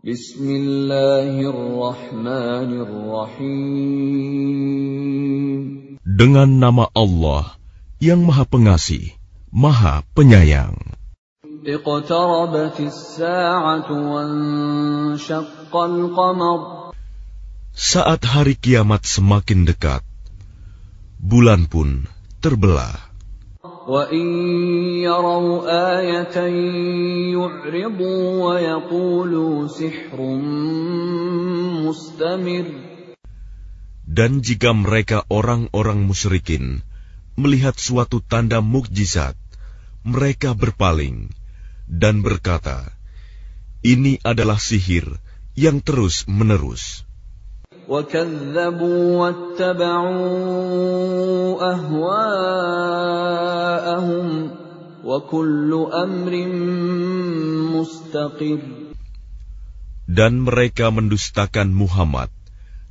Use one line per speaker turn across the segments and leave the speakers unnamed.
Bismillahirrahmanirrahim.
Dengan nama Allah yang Maha Pengasih, Maha Penyayang. Saat hari kiamat semakin dekat, bulan pun terbelah. Dan jika mereka orang-orang musyrikin melihat suatu tanda mukjizat, mereka berpaling dan berkata, "Ini adalah sihir yang terus-menerus." Dan mereka mendustakan Muhammad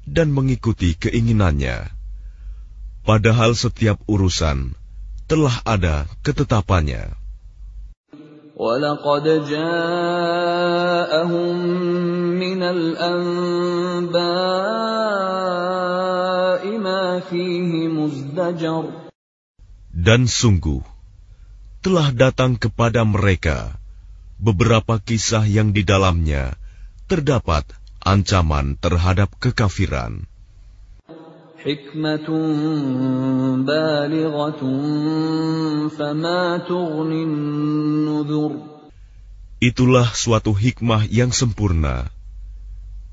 dan mengikuti keinginannya. Padahal setiap urusan telah ada ketetapannya.
ولقد جاءهم
dan sungguh, telah datang kepada mereka beberapa kisah yang di dalamnya terdapat ancaman terhadap kekafiran. Itulah suatu hikmah yang sempurna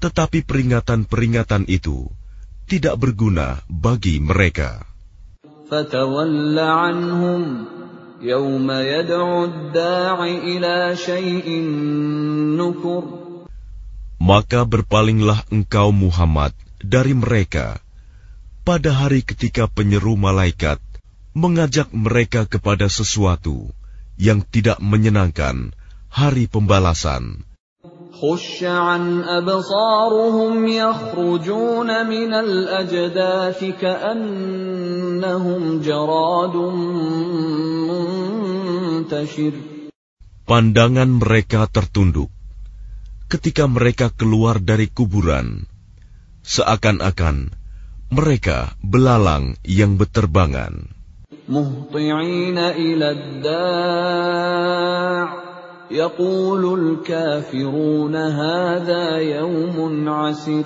tetapi peringatan-peringatan itu tidak berguna bagi mereka. Maka berpalinglah engkau Muhammad dari mereka pada hari ketika penyeru malaikat mengajak mereka kepada sesuatu yang tidak menyenangkan hari pembalasan.
خش عن أبصارهم يخرجون من الأجداث كأنهم جراد منتشر
Pandangan mereka tertunduk ketika mereka keluar dari kuburan, seakan-akan mereka belalang yang beterbangan.
مهطعين إلى الداع يقول الكافرون هذا يوم عسر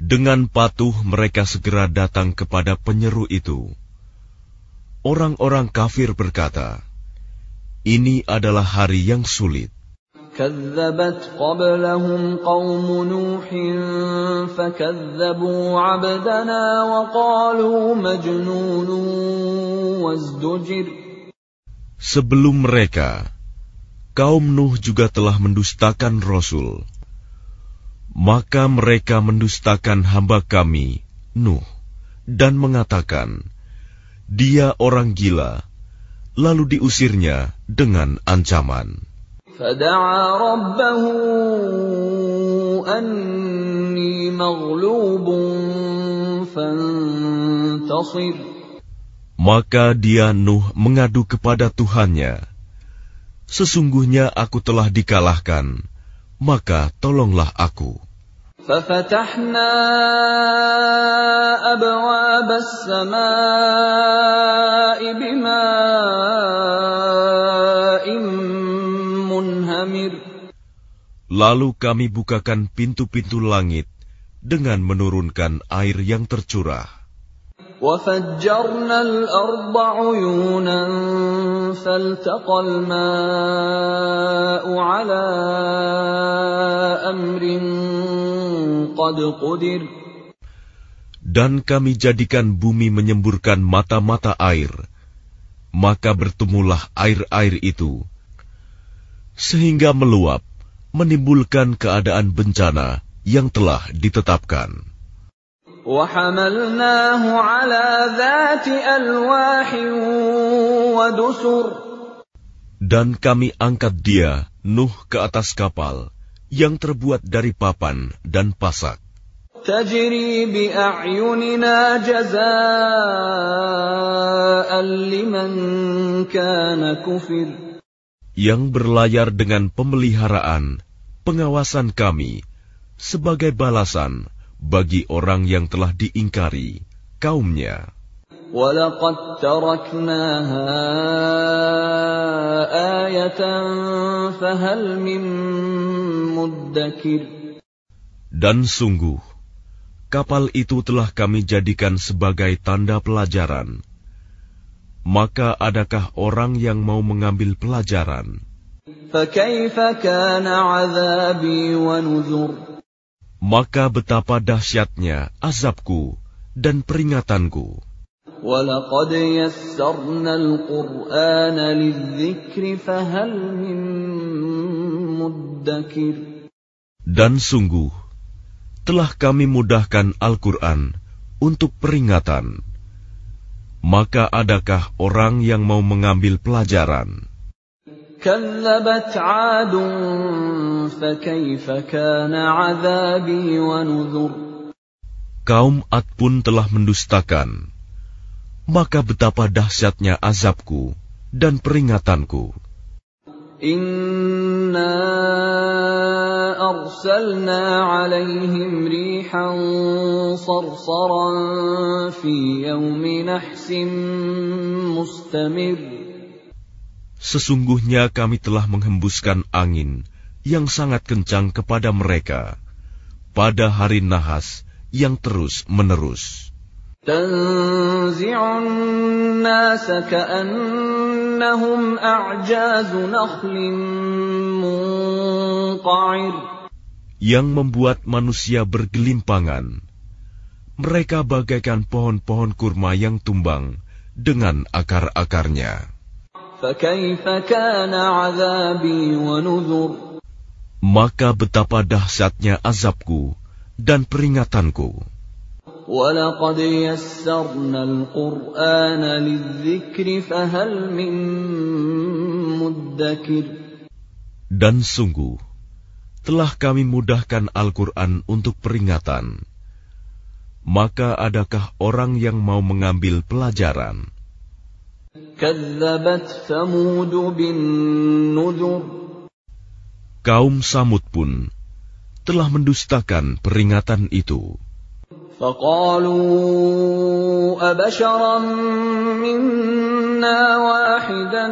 Dengan patuh mereka segera datang kepada penyeru itu. Orang-orang kafir berkata, "Ini adalah hari yang sulit."
كذبت قبلهم قوم نوح فكذبوا عبدنا وقالوا مجنون وازدجر
Sebelum mereka, kaum Nuh juga telah mendustakan Rasul. Maka mereka mendustakan hamba kami, Nuh, dan mengatakan, Dia orang gila, lalu diusirnya dengan ancaman. Maka dia Nuh mengadu kepada Tuhannya, Sesungguhnya aku telah dikalahkan, maka tolonglah aku.
ففتحنا أبواب السماء بماء منهمر
Lalu kami bukakan pintu-pintu langit dengan menurunkan air yang tercurah.
وفجرنا الأرض عيونا فالتقى الماء على أمر قد قدر
Dan kami jadikan bumi menyemburkan mata-mata air, maka bertemulah air-air itu, sehingga meluap, menimbulkan keadaan bencana yang telah ditetapkan.
وحملناه على ذات ألواح ودسر
Dan kami angkat dia, Nuh, ke atas kapal, yang terbuat dari papan dan pasak,
تجري بأعيننا جزاء لمن كان كفر
yang berlayar dengan pemeliharaan pengawasan kami sebagai balasan bagi orang yang telah diingkari kaumnya.
ولقد تركناها آية فهل من مدكر
Dan sungguh, kapal itu telah kami jadikan sebagai tanda pelajaran. Maka adakah orang yang mau mengambil pelajaran?
فكيف كان عذابي ونذر
Maka betapa dahsyatnya azabku dan peringatanku.
ولقد يسرنا القرآن للذكر فهل من مدكر
Dan sungguh, telah kami mudahkan Al-Quran untuk peringatan. Maka adakah orang yang mau mengambil pelajaran?
كذبت عاد فكيف كان عذابي ونذر
Kaum Ad pun telah mendustakan. Maka betapa dahsyatnya azabku dan peringatanku.
إنا أرسلنا عليهم ريحا صرصرا في يوم نحس مستمر
Sesungguhnya kami telah menghembuskan angin yang sangat kencang kepada mereka pada hari nahas yang
terus menerus.
Yang membuat manusia bergelimpangan. Mereka bagaikan pohon-pohon kurma yang tumbang dengan akar-akarnya. Maka betapa dahsyatnya azabku dan peringatanku. Dan sungguh, telah kami mudahkan Al-Quran untuk peringatan. Maka adakah orang yang mau mengambil pelajaran?
كذبت ثمود بالنذر
Kaum Samud pun telah mendustakan peringatan itu.
فقالوا أبشرا منا واحدا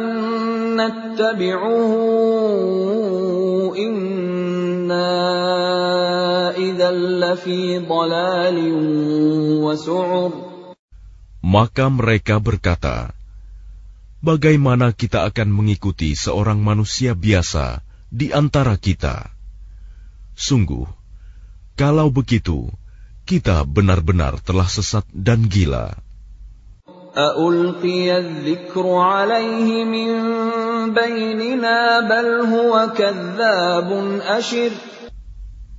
نتبعه إنا إذا لفي ضلال وسعر
Maka mereka berkata, bagaimana kita akan mengikuti seorang manusia biasa di antara kita? Sungguh, kalau begitu, kita benar-benar telah sesat dan gila.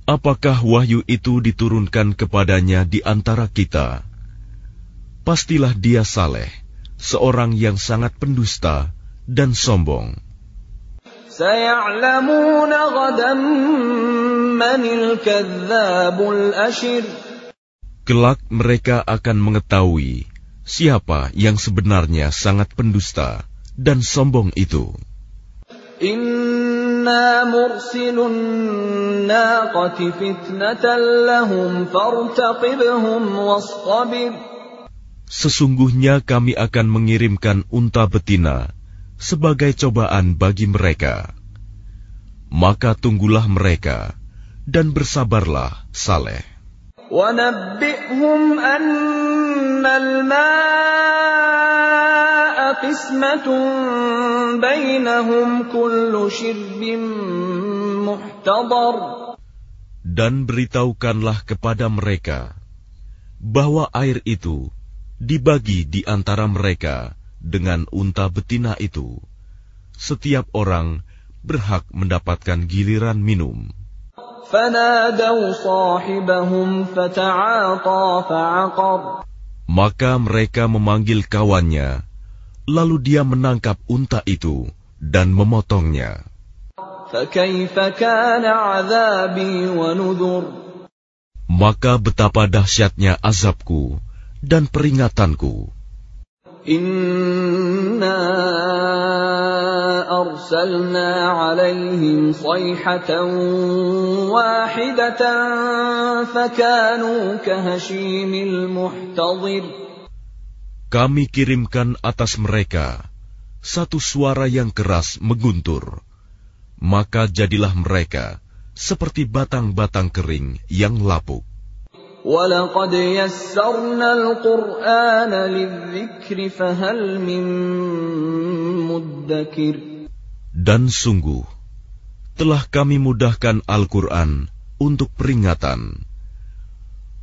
Apakah wahyu itu diturunkan kepadanya di antara kita? Pastilah dia saleh seorang yang sangat pendusta dan sombong. Kelak mereka akan mengetahui siapa yang sebenarnya sangat pendusta dan sombong itu.
Inna mursilun naqati fitnatan fartaqibhum
Sesungguhnya kami akan mengirimkan unta betina sebagai cobaan bagi mereka. Maka tunggulah mereka dan bersabarlah saleh.
ونبئهم أن الماء قسمة بينهم كل شرب محتضر
Dan beritahukanlah kepada mereka bahwa air itu dibagi di antara mereka dengan unta betina itu. Setiap orang berhak mendapatkan giliran minum. Maka mereka memanggil kawannya, lalu dia menangkap unta itu dan memotongnya. Maka betapa dahsyatnya azabku dan peringatanku.
Inna arsalna alaihim sayhatan wahidatan.
Kami kirimkan atas mereka satu suara yang keras mengguntur. Maka jadilah mereka seperti batang-batang kering yang lapuk.
ولقد يسرنا القرآن للذكر فهل من مدكر
Dan sungguh, telah kami mudahkan Al-Quran untuk peringatan.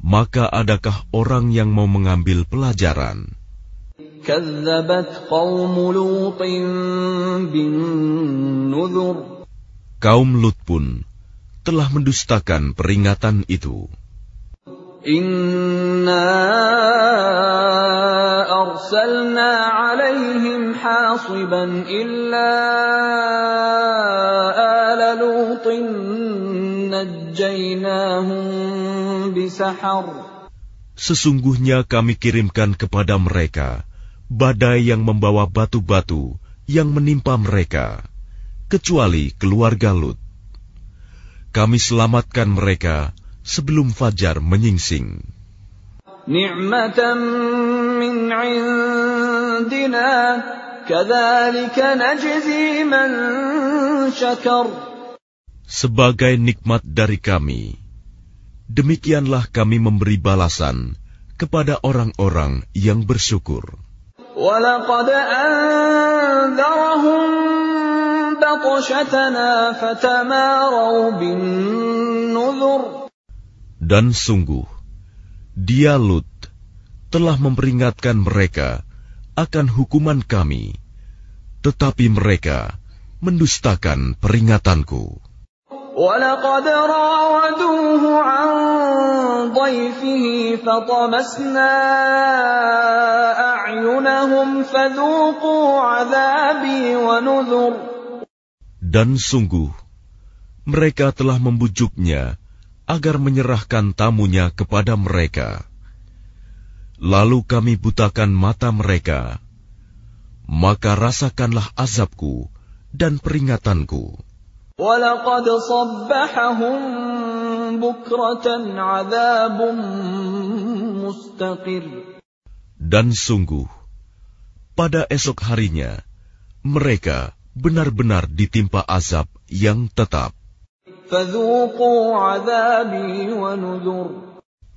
Maka adakah orang yang mau mengambil pelajaran?
كذبت قوم لوط بالنذر
Kaum Lut pun telah mendustakan peringatan itu.
Inna arsalna alaihim hasiban illa ala lutin najjainahum bisahar.
Sesungguhnya kami kirimkan kepada mereka badai yang membawa batu-batu yang menimpa mereka, kecuali keluarga Lut. Kami selamatkan mereka sebelum fajar menyingsing.
نعمة من عندنا كذلك نجزي من شكر
Sebagai nikmat dari kami, demikianlah kami memberi balasan kepada orang-orang yang bersyukur.
ولقد أنذرهم بطشتنا فتماروا بالنذر
Dan sungguh, dia Lut telah memperingatkan mereka akan hukuman kami, tetapi mereka mendustakan peringatanku.
ولقد راودوه عن ضيفه فطمسنا أعينهم فذوقوا عذابي ونذر
Dan sungguh, mereka telah membujuknya agar menyerahkan tamunya kepada mereka. Lalu kami butakan mata mereka, maka rasakanlah azabku dan peringatanku. Dan sungguh, pada esok harinya, mereka benar-benar ditimpa azab yang tetap.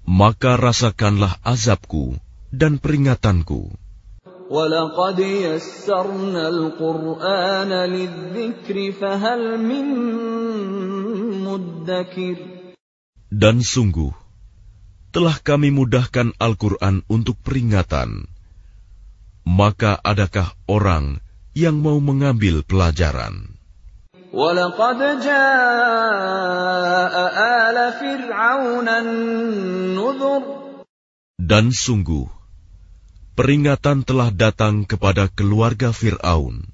Maka rasakanlah azabku dan peringatanku. Dan sungguh, telah kami mudahkan Al-Quran untuk peringatan. Maka adakah orang yang mau mengambil pelajaran?
ولقد جاء آل فرعون النذر
Dan sungguh, peringatan telah datang kepada keluarga Fir'aun.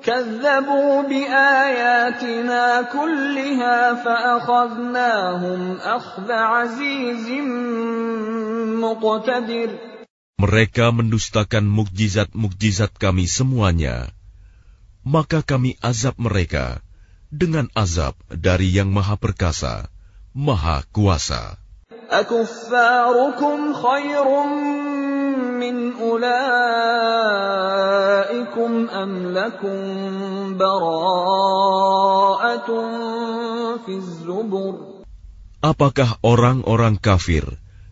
كذبوا بآياتنا كلها فأخذناهم أخذ عزيز مقتدر
Mereka mendustakan mukjizat-mukjizat kami semuanya. Maka kami azab mereka dengan azab dari yang maha perkasa, maha kuasa.
أكفاركم خير من أولئكم أم لكم براءة في الزبر
Apakah orang-orang kafir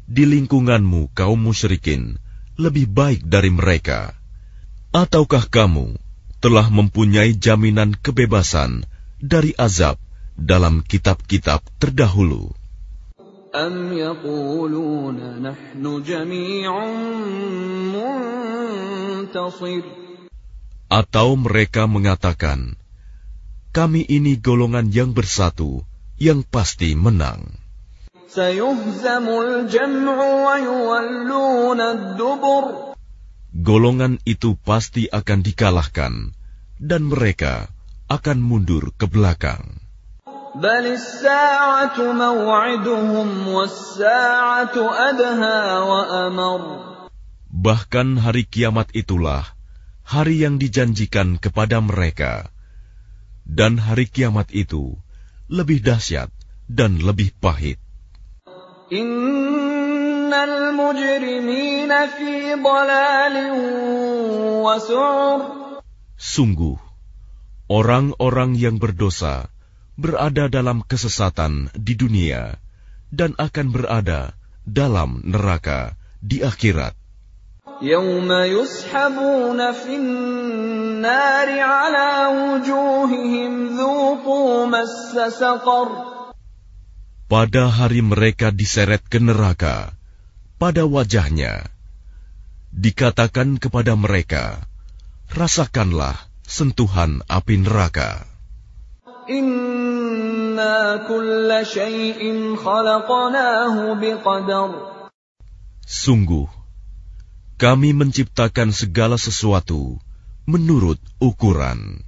di lingkunganmu kaum musyrikin lebih baik dari mereka? Ataukah kamu telah mempunyai jaminan kebebasan dari azab dalam kitab-kitab terdahulu?
أم يقولون نحن جميع منتصر
Atau mereka mengatakan, kami ini golongan yang bersatu, yang pasti menang.
سيهزم الجمع ويولون الدبر
golongan itu pasti akan dikalahkan dan mereka akan mundur ke belakang. Bahkan hari kiamat itulah hari yang dijanjikan kepada mereka. Dan hari kiamat itu lebih dahsyat dan lebih pahit.
In
Sungguh, orang-orang yang berdosa berada dalam kesesatan di dunia dan akan berada dalam neraka di akhirat. Pada hari mereka diseret ke neraka, pada wajahnya, dikatakan kepada mereka, rasakanlah sentuhan api neraka. Sungguh, kami menciptakan segala sesuatu menurut ukuran.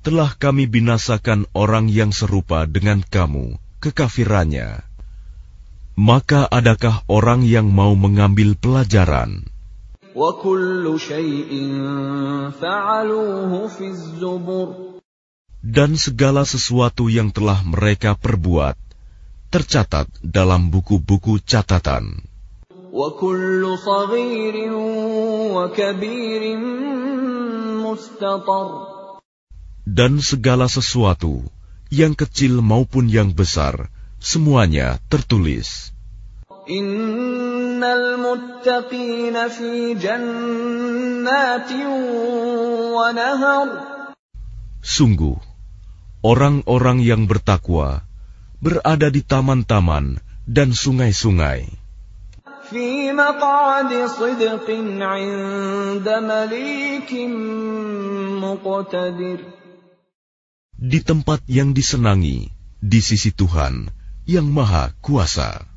telah kami binasakan orang yang serupa dengan kamu, kekafirannya. Maka adakah orang yang mau mengambil pelajaran? dan segala sesuatu yang telah mereka perbuat tercatat dalam buku-buku catatan. Dan segala sesuatu yang kecil maupun yang besar, semuanya tertulis. Innal muttaqina fi jannatin wa nahar. Sungguh, orang-orang yang bertakwa berada di taman-taman dan sungai-sungai. Di tempat yang disenangi, di sisi Tuhan yang Maha Kuasa.